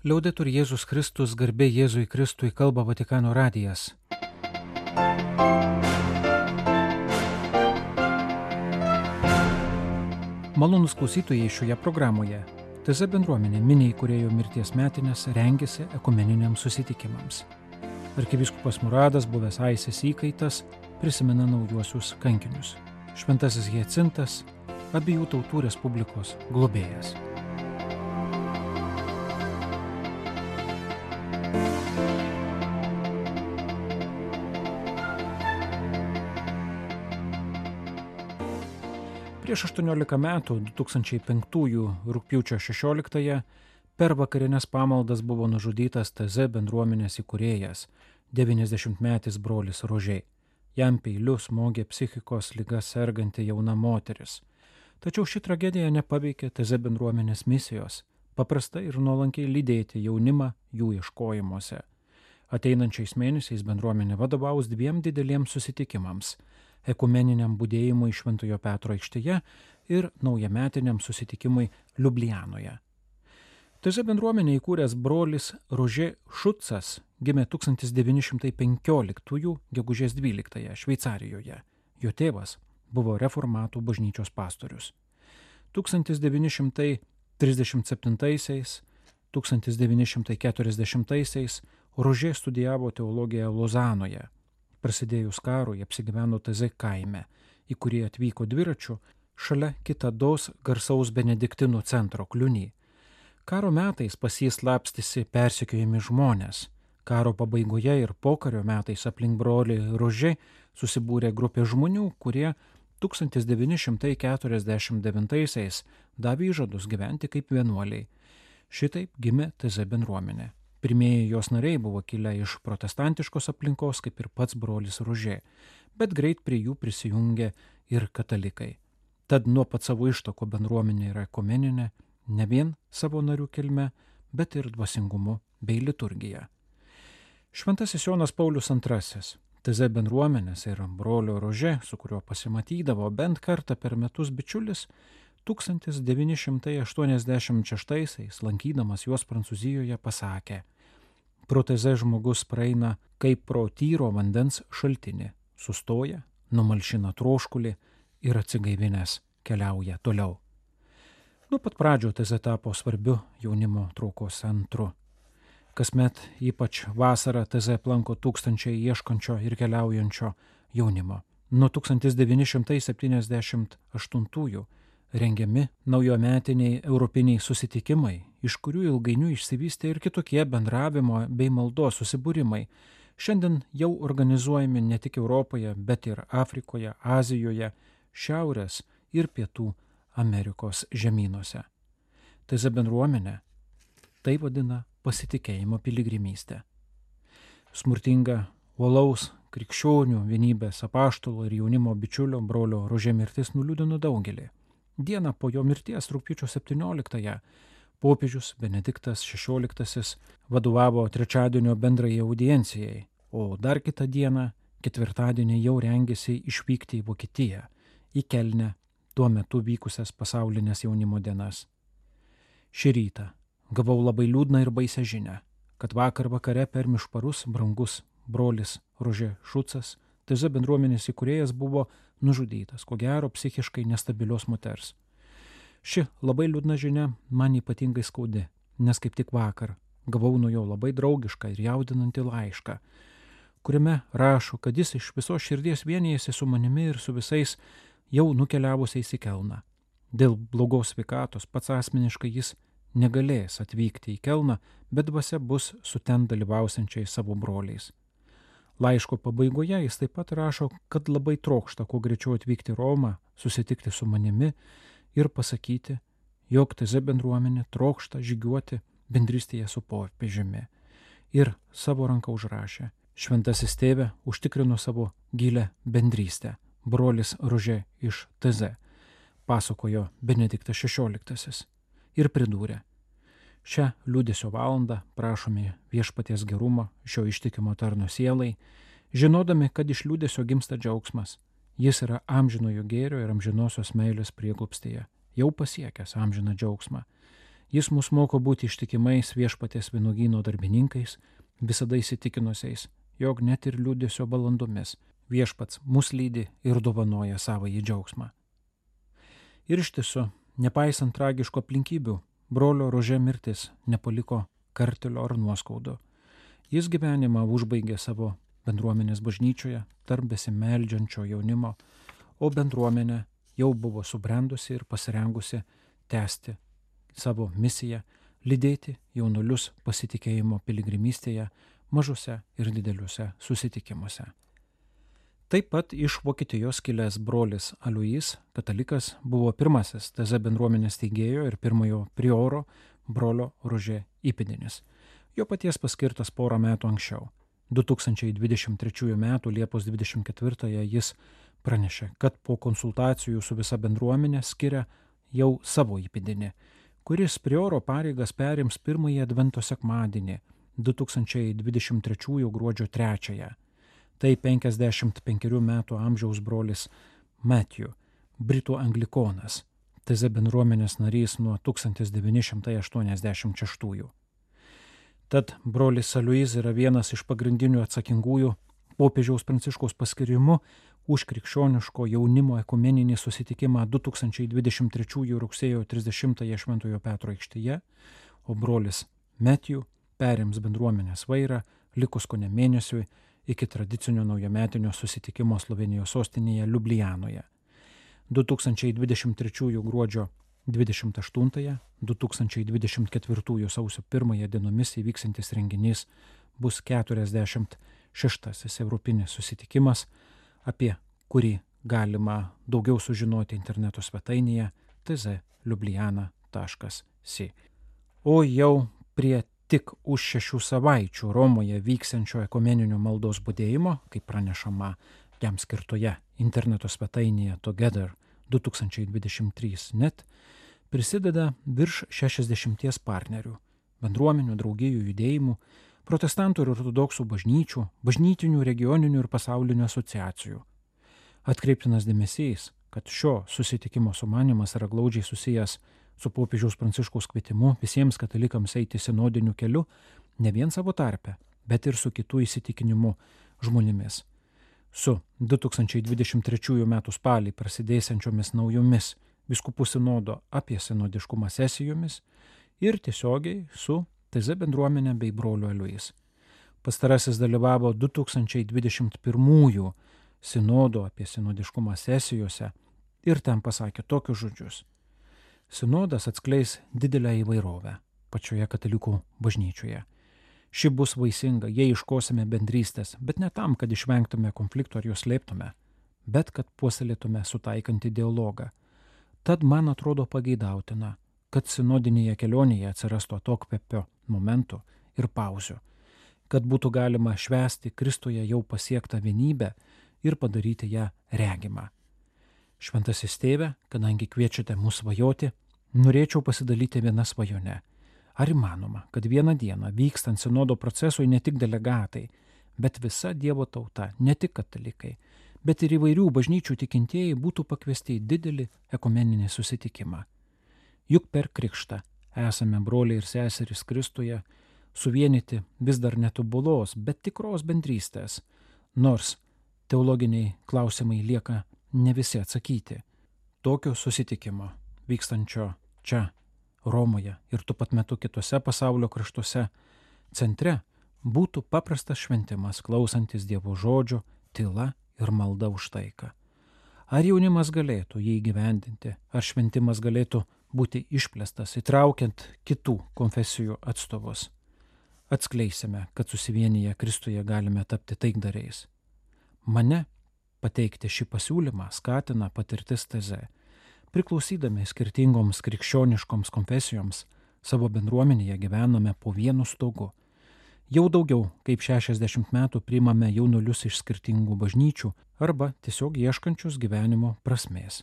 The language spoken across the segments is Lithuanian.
Liaudetur Jėzus Kristus garbė Jėzui Kristui kalba Vatikano radijas. Malonus klausytojai šioje programoje. TZ bendruomenė miniai kurėjo mirties metinės rengėsi ekumeniniams susitikimams. Arkivyskupas Muradas, buvęs Aisės įkaitas, prisimena naujuosius kankinius. Šventasis Hiecintas, abiejų tautų Respublikos globėjas. Prieš 18 metų, 2005 rūpiučio 16-ąją, per vakarinės pamaldas buvo nužudytas TZ bendruomenės įkūrėjas, 90-metis brolis Rožiai. Jam peiliu smogė psichikos lygas serganti jauna moteris. Tačiau ši tragedija nepaveikė TZ bendruomenės misijos - paprastai ir nuolankiai lydėti jaunimą jų ieškojimuose. Ateinančiais mėnesiais bendruomenė vadovaus dviem dideliems susitikimams ekumeniniam būdėjimui Šventojo Petro aikštėje ir naujametiniam susitikimui Liublianoje. TZ bendruomenė įkūręs brolis Rožė Šucas gimė 1915 gegužės 12 Šveicarijoje. Jo tėvas buvo reformatų bažnyčios pastorius. 1937-1940 Rožė studijavo teologiją Lozanoje Prasidėjus karui apsigyveno TZ kaime, į kurį atvyko dviračiu šalia kitados garsaus benediktinų centro kliūny. Karo metais pas jį slapstėsi persekiojami žmonės. Karo pabaigoje ir pokario metais aplink brolį Rožė susibūrė grupė žmonių, kurie 1949-aisiais davė įžadus gyventi kaip vienuoliai. Šitaip gimė TZ bendruomenė. Pirmieji jos nariai buvo kilę iš protestantiškos aplinkos, kaip ir pats brolis Rožė, bet greit prie jų prisijungė ir katalikai. Tad nuo pat savo ištoko bendruomenė yra komeninė ne vien savo narių kilme, bet ir dvasingumu bei liturgija. Šventasis Jonas Paulius II, TZ bendruomenės ir brolio Rožė, su kuriuo pasimatydavo bent kartą per metus bičiulis, 1986-aisiais, lankydamas juos Prancūzijoje, pasakė, proteze žmogus praeina kaip pro tyro vandens šaltinį, sustoja, numalšina troškulį ir atsigaivinęs keliauja toliau. Nuo pat pradžio teze tapo svarbiu jaunimo traukos centru. Kasmet, ypač vasarą, teze aplanko tūkstančiai ieškančio ir keliaujančio jaunimo. Nuo 1978 rengiami naujometiniai europiniai susitikimai, iš kurių ilgainiui išsivystė ir kitokie bendravimo bei maldos susibūrimai. Šiandien jau organizuojami ne tik Europoje, bet ir Afrikoje, Azijoje, Šiaurės ir Pietų Amerikos žemynuose. Taiza bendruomenė tai vadina pasitikėjimo piligrimystė. Smurtinga uolaus krikščionių vienybės apaštalo ir jaunimo bičiulio brolio Rožė mirtis nuliūdino daugelį. Dieną po jo mirties, rūpiučio 17-ąją, popiežius Benediktas XVI vadovavo trečiadienio bendrai audiencijai, o dar kitą dieną, ketvirtadienį jau rengėsi išvykti į Vokietiją, į Kelnę, tuo metu vykusias pasaulinės jaunimo dienas. Šį rytą gavau labai liūdną ir baisę žinę, kad vakar vakare per mišparus brangus brolis Rožė Šucas, TZ bendruomenės įkūrėjas buvo nužudytas, ko gero psichiškai nestabilios moters. Ši labai liūdna žinia man ypatingai skaudi, nes kaip tik vakar gavau nuo jo labai draugišką ir jaudinantį laišką, kuriame rašo, kad jis iš visos širdies vienijasi su manimi ir su visais jau nukeliavusiais į Kelną. Dėl blogos sveikatos pats asmeniškai jis negalės atvykti į Kelną, bet dvasia bus su ten dalyvausiančiais savo broliais. Laiško pabaigoje jis taip pat rašo, kad labai trokšta kuo greičiau atvykti į Romą, susitikti su manimi ir pasakyti, jog TZ bendruomenė trokšta žygiuoti bendrystėje su popiežiumi. Ir savo ranką užrašė. Šventasis tėvė užtikrino savo gilę bendrystę. Brolis Rožė iš TZ, pasakojo Benediktas XVI. Ir pridūrė, Šią liūdėsio valandą prašome viešpaties gerumo šio ištikimo tarno sielai, žinodami, kad iš liūdėsio gimsta džiaugsmas. Jis yra amžinojo gėrio ir amžinosios meilės prieglupstėje, jau pasiekęs amžiną džiaugsmą. Jis mus moko būti ištikimais viešpatės vienogyno darbininkais, visada įsitikinusiais, jog net ir liūdėsio valandomis viešpats mus lydi ir dovanoja savo į džiaugsmą. Ir iš tiesų, nepaisant tragiško aplinkybių, brolio rožė mirtis nepaliko kartelio ar nuoskaudų. Jis gyvenimą užbaigė savo bendruomenės bažnyčioje tarp besimeldžiančio jaunimo, o bendruomenė jau buvo subrendusi ir pasirengusi tęsti savo misiją lydėti jaunulius pasitikėjimo piligrimystėje mažose ir dideliuose susitikimuose. Taip pat iš Vokietijos kilęs brolis Aluis, katalikas, buvo pirmasis TZ bendruomenės teigėjo ir pirmojo prioro brolio Rožė įpėdinis. Jo paties paskirtas porą metų anksčiau. 2023 m. Liepos 24 jis pranešė, kad po konsultacijų su visa bendruomenė skiria jau savo įpėdinį kuris prioro pareigas perims pirmąjį Advento sekmadienį 2023 gruodžio 3. Tai 55 metų amžiaus brolis Matthew, Britų anglikonas, TZ bendruomenės narys nuo 1986. Tad brolis Saluiz yra vienas iš pagrindinių atsakingųjų popiežiaus pranciškaus paskirimu už krikščioniško jaunimo ekumeninį susitikimą 2023 rugsėjo 30-ąją Šventojo Petro aikštėje, o brolis Metijų perims bendruomenės vairą likus ko ne mėnesiui iki tradicinio naujametinio susitikimo Slovenijos sostinėje Liublianoje. 2023 gruodžio 28-2024 sausio 1 dienomis įvyksantis renginys bus 46 europinis susitikimas apie kurį galima daugiau sužinoti interneto svetainėje tzliubliana.si. O jau prie tik už šešių savaičių Romoje vyksiančio ekumeninio maldos būdėjimo, kaip pranešama jam skirtoje interneto svetainėje Together 2023 net, prisideda virš 60 partnerių - bendruomenių, draugijų, judėjimų, protestantų ir ortodoksų bažnyčių, bažnytinių, regioninių ir pasaulinių asociacijų. Atkreiptinas dėmesys, kad šio susitikimo sumanimas yra glaudžiai susijęs su popiežiaus pranciškaus kvietimu visiems katalikams eiti sinodiniu keliu ne vien savo tarpe, bet ir su kitų įsitikinimu žmonėmis. Su 2023 m. spalį prasidėsiančiomis naujomis viskupų sinodo apie sinodiškumą sesijomis ir tiesiogiai su TZ bendruomenė bei broliu Aliujais. Pastarasis dalyvavo 2021 sinodo apie sinodiškumą sesijose ir ten pasakė tokius žodžius. Sinodas atskleis didelę įvairovę pačioje katalikų bažnyčioje. Ši bus vaisinga, jei iškosime bendrystės, bet ne tam, kad išvengtume konflikto ar juos slėptume, bet kad puoselėtume sutaikantį dialogą. Tad man atrodo pageidautina, kad sinodinėje kelionėje atsirastų atokvėpio momentų ir pauzių, kad būtų galima švęsti Kristuje jau pasiektą vienybę ir padaryti ją regimą. Šventasis tėve, kadangi kviečiate mus svajoti, norėčiau pasidalyti vieną svajonę. Ar įmanoma, kad vieną dieną vykstant sinodo procesui ne tik delegatai, bet visa Dievo tauta, ne tik katalikai, bet ir įvairių bažnyčių tikintieji būtų pakviesti į didelį ekumeninį susitikimą. Juk per krikštą esame broliai ir seserys Kristuje, suvienyti vis dar netobulos, bet tikros bendrystės, nors teologiniai klausimai lieka ne visi atsakyti. Tokio susitikimo vykstančio čia, Romoje ir tuo pat metu kitose pasaulio kraštuose centre būtų paprastas šventimas klausantis Dievo žodžio, tyla ir malda už taiką. Ar jaunimas galėtų jį įgyvendinti, ar šventimas galėtų būti išplėstas, įtraukiant kitų konfesijų atstovus. Atskleisime, kad susivienyje Kristuje galime tapti taikdariais. Mane pateikti šį pasiūlymą skatina patirtis teze. Priklausydami skirtingoms krikščioniškoms konfesijoms, savo bendruomenėje gyvename po vienu stogu. Jau daugiau kaip 60 metų priimame jaunulius iš skirtingų bažnyčių arba tiesiog ieškančius gyvenimo prasmės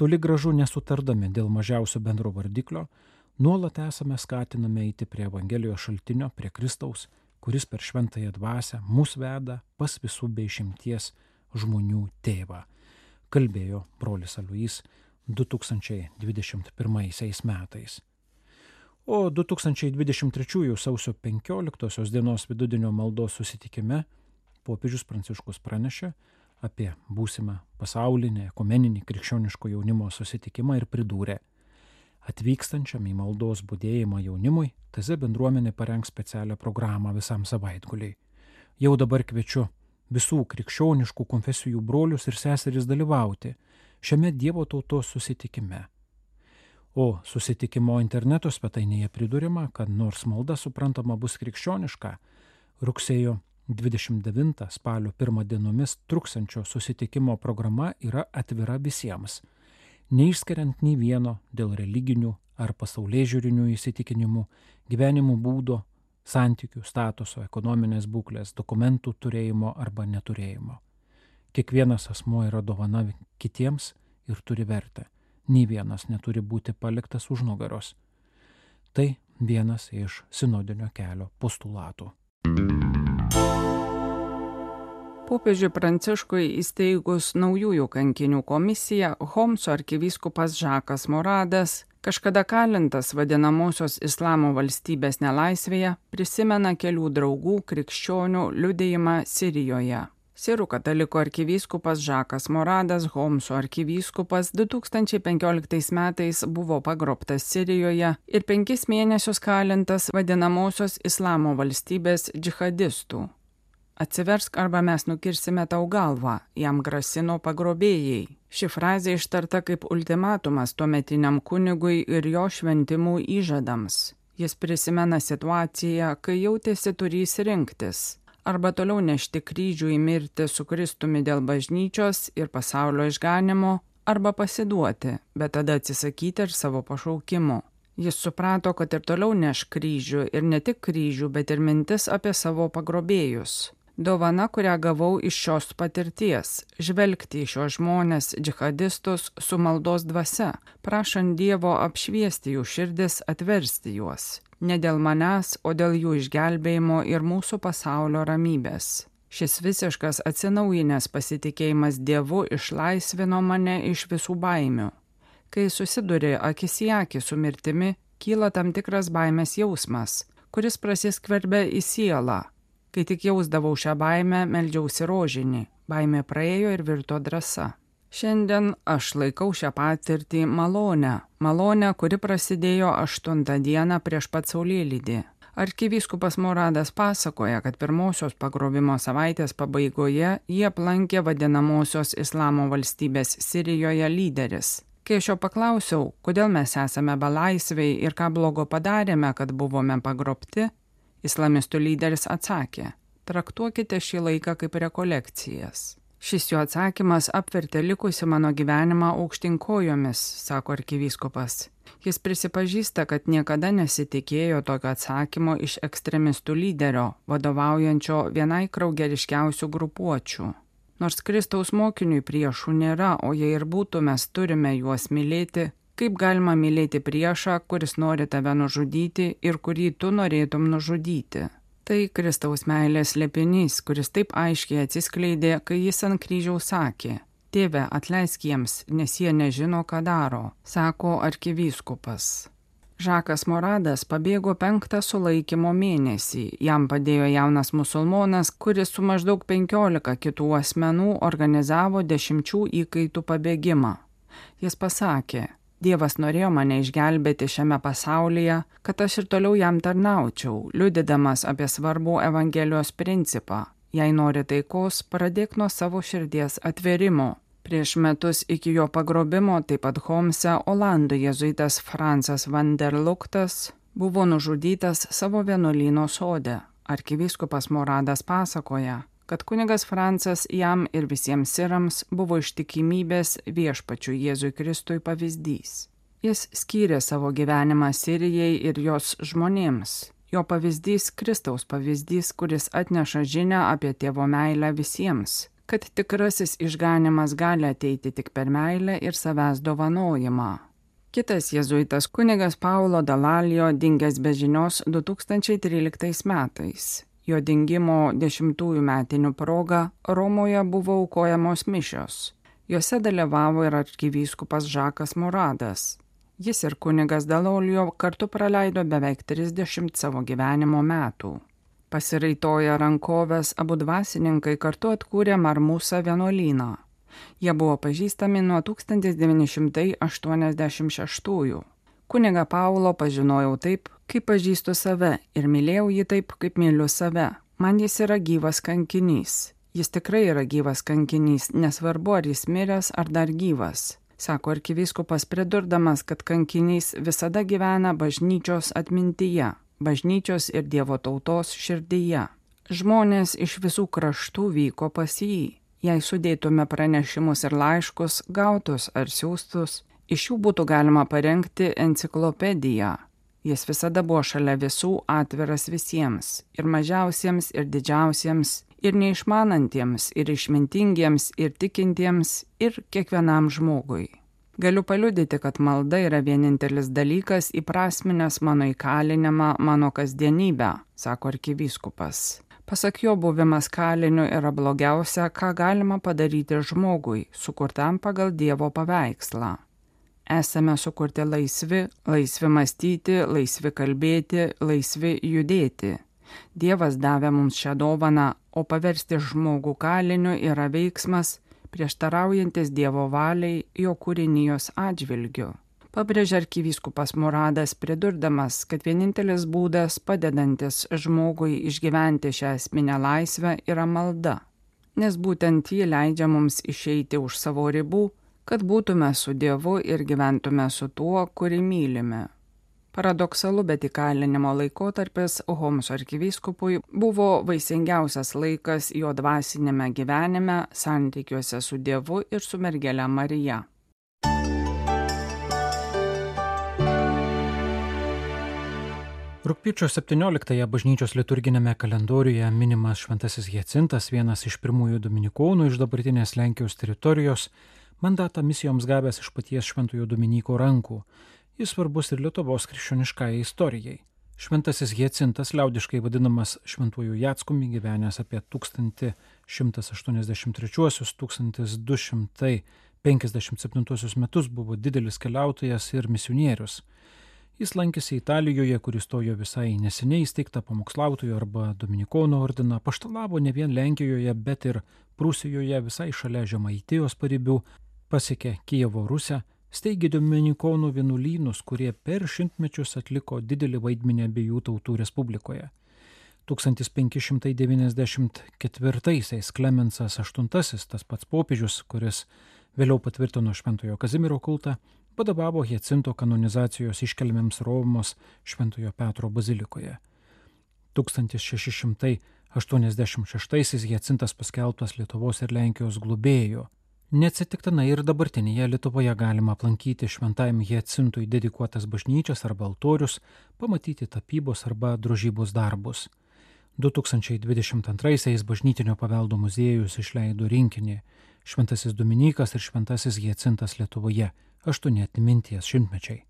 toli gražu nesutardami dėl mažiausio bendro vardiklio, nuolat esame skatinami eiti prie Evangelijos šaltinio, prie Kristaus, kuris per šventąją dvasę mus veda pas visų bei šimties žmonių tėvą, kalbėjo brolis Aluis 2021 metais. O 2023 sausio 15 dienos vidudienio maldos susitikime popiežius Pranciškus pranešė apie būsimą pasaulinį ekumeninį krikščioniško jaunimo susitikimą ir pridūrė, atvykstančiam į maldos būdėjimą jaunimui TZ bendruomenė parengs specialią programą visam savaitguliai. Jau dabar kviečiu visų krikščioniškų konfesijų brolius ir seseris dalyvauti šiame Dievo tautos susitikime. O susitikimo interneto svetainėje pridurima, kad nors malda suprantama bus krikščioniška, rugsėjo 29 spalio 1 dienomis truksančio susitikimo programa yra atvira visiems, neišskiriant nei vieno dėl religinių ar pasaulyje žiūrinių įsitikinimų, gyvenimo būdo, santykių, statuso, ekonominės būklės, dokumentų turėjimo arba neturėjimo. Kiekvienas asmo yra dovana kitiems ir turi vertę. Nei vienas neturi būti paliktas už nugaros. Tai vienas iš sinodinio kelio postulatų. Popiežiui Pranciškui įsteigus naujųjų kankinių komisiją, Homso arkivyskupas Žakas Moradas, kažkada kalintas vadinamosios Islamo valstybės nelaisvėje, prisimena kelių draugų krikščionių liudėjimą Sirijoje. Sirų kataliko arkivyskupas Žakas Moradas, Homso arkivyskupas 2015 metais buvo pagrobtas Sirijoje ir penkis mėnesius kalintas vadinamosios Islamo valstybės džihadistų atsiversk arba mes nukirsime tau galvą, jam grasino pagrobėjai. Ši frazė ištarta kaip ultimatumas tuometiniam kunigui ir jo šventimų įžadams. Jis prisimena situaciją, kai jautėsi turys rinktis arba toliau nešti kryžių į mirtį su Kristumi dėl bažnyčios ir pasaulio išganimo, arba pasiduoti, bet tada atsisakyti ir savo pašaukimo. Jis suprato, kad ir toliau neš kryžių ir ne tik kryžių, bet ir mintis apie savo pagrobėjus dovana, kurią gavau iš šios patirties - žvelgti į šios žmonės, džihadistus, su maldos dvasia, prašant Dievo apšviesti jų širdis, atversti juos. Ne dėl manęs, o dėl jų išgelbėjimo ir mūsų pasaulio ramybės. Šis visiškas atsinaujinęs pasitikėjimas Dievu išlaisvino mane iš visų baimių. Kai susiduri akis į akį su mirtimi, kyla tam tikras baimės jausmas, kuris prasiskverbia į sielą, Kai tik jausdavau šią baimę, meldžiausi rožinį, baimė praėjo ir virto drąsa. Šiandien aš laikau šią patirtį malonę, malonę, kuri prasidėjo aštuntą dieną prieš pat saulėlydį. Arkivyskupas Moradas pasakoja, kad pirmosios pagrobimo savaitės pabaigoje jie aplankė vadinamosios Islamo valstybės Sirijoje lyderis. Kai aš jo paklausiau, kodėl mes esame belaisviai ir ką blogo padarėme, kad buvome pagrobti, Islamistų lyderis atsakė, traktuokite šį laiką kaip rekolekcijas. Šis jo atsakymas apvertė likusi mano gyvenimą aukštinkojomis, sako arkivyskupas. Jis prisipažįsta, kad niekada nesitikėjo tokio atsakymo iš ekstremistų lyderio, vadovaujančio vienai kraugeriškiausių grupuočių. Nors Kristaus mokiniui priešų nėra, o jei ir būtų, mes turime juos mylėti, Kaip galima mylėti priešą, kuris nori tave nužudyti ir kurį tu norėtum nužudyti? Tai Kristaus meilės lepinys, kuris taip aiškiai atsiskleidė, kai jis ant kryžiaus sakė, Tėve, atleisk jiems, nes jie nežino, ką daro, sako arkivyskupas. Žakas Moradas pabėgo penktą sulaikymo mėnesį. Jam padėjo jaunas musulmonas, kuris su maždaug penkiolika kitų asmenų organizavo dešimčių įkaitų pabėgimą. Jis pasakė, Dievas norėjo mane išgelbėti šiame pasaulyje, kad aš ir toliau jam tarnaučiau, liudydamas apie svarbų Evangelijos principą. Jei nori taikos, pradėk nuo savo širdies atverimo. Prieš metus iki jo pagrobimo, taip pat Homse, Olandų jėzuitas Francas van der Luktas buvo nužudytas savo vienuolyno sode. Arkivyskupas Moradas pasakoja, kad kunigas Francas jam ir visiems sirams buvo ištikimybės viešpačių Jėzui Kristui pavyzdys. Jis skyrė savo gyvenimą Sirijai ir jos žmonėms. Jo pavyzdys Kristaus pavyzdys, kuris atneša žinę apie tėvo meilę visiems, kad tikrasis išganimas gali ateiti tik per meilę ir savęs dovanojimą. Kitas jėzuitas kunigas Paulo Dalalio dingęs be žinios 2013 metais. Jo dingimo dešimtųjų metinių proga Romoje buvo aukojamos mišios. Juose dalyvavo ir arkivyskupas Žakas Muradas. Jis ir kunigas Dalolio kartu praleido beveik 30 savo gyvenimo metų. Pasiraitoję rankovės, abu dvasininkai kartu atkūrė Marmusą vienuolyną. Jie buvo pažįstami nuo 1986-ųjų. Kuniga Paulo pažinojau taip, kaip pažįstu save ir mylėjau jį taip, kaip myliu save. Man jis yra gyvas kankinys. Jis tikrai yra gyvas kankinys, nesvarbu ar jis miręs ar dar gyvas. Sako arkivyskupas pridurdamas, kad kankinys visada gyvena bažnyčios atmintyje, bažnyčios ir Dievo tautos širdyje. Žmonės iš visų kraštų vyko pas jį. Jei sudėtume pranešimus ir laiškus, gautus ar siūstus, iš jų būtų galima parengti enciklopediją. Jis visada buvo šalia visų atviras visiems, ir mažiausiems, ir didžiausiems, ir neišmanantiems, ir išmintingiems, ir tikintiems, ir kiekvienam žmogui. Galiu paliudyti, kad malda yra vienintelis dalykas įprasminęs mano įkalinimą, mano kasdienybę, sako arkivyskupas. Pasak jo buvimas kaliniu yra blogiausia, ką galima padaryti žmogui, sukurtam pagal Dievo paveikslą. Esame sukurti laisvi, laisvi mąstyti, laisvi kalbėti, laisvi judėti. Dievas davė mums šią dovaną, o paversti žmogų kaliniu yra veiksmas prieštaraujantis Dievo valiai jo kūrinijos atžvilgiu pabrėžė arkivyskupas Muradas, pridurdamas, kad vienintelis būdas padedantis žmogui išgyventi šią esminę laisvę yra malda, nes būtent ji leidžia mums išeiti už savo ribų, kad būtume su Dievu ir gyventume su tuo, kurį mylime. Paradoksalu, bet įkalinimo laikotarpis Homso arkivyskupui buvo vaisingiausias laikas jo dvasinėme gyvenime, santykiuose su Dievu ir su mergelė Marija. Rūpiučio 17-ąją bažnyčios liturginėme kalendoriuje minimas Šventasis Jacintas, vienas iš pirmųjų dominikonų iš dabartinės Lenkijos teritorijos, mandatą misijoms gavęs iš paties Šventojo Dominiko rankų. Jis svarbus ir Lietuvos krikščioniškai istorijai. Šventasis Jacintas, liaudiškai vadinamas Šventuoju Jatskumi, gyvenęs apie 1183-1257 metus, buvo didelis keliautojas ir misionierius. Jis lankėsi Italijoje, kuris stojo visai neseniai įsteigtą pamokslautojų arba Dominikono ordiną, paštalavo ne vien Lenkijoje, bet ir Prūsijoje visai šalia Žemaitijos paribių, pasiekė Kijevo Rusę, steigė Dominikonų vienuolynus, kurie per šimtmečius atliko didelį vaidmenį abiejų tautų Respublikoje. 1594-aisiais Klemensas VIII, tas pats popiežius, kuris vėliau patvirtino Šventojo Kazimiero kultą, vadovavo Jacinto kanonizacijos iškelmėms Romos Šventojo Petro bazilikoje. 1686 Jacintas paskelbtas Lietuvos ir Lenkijos globėjo. Neatsitiktinai ir dabartinėje Lietuvoje galima aplankyti šventajam Jacintui dedikuotas bažnyčias arba altorius, pamatyti tapybos arba drožybos darbus. 2022-aisiais bažnytinio paveldo muziejus išleido rinkinį Šventasis Dominikas ir Šventasis Jacintas Lietuvoje aštuoni atminties šimtmečiai.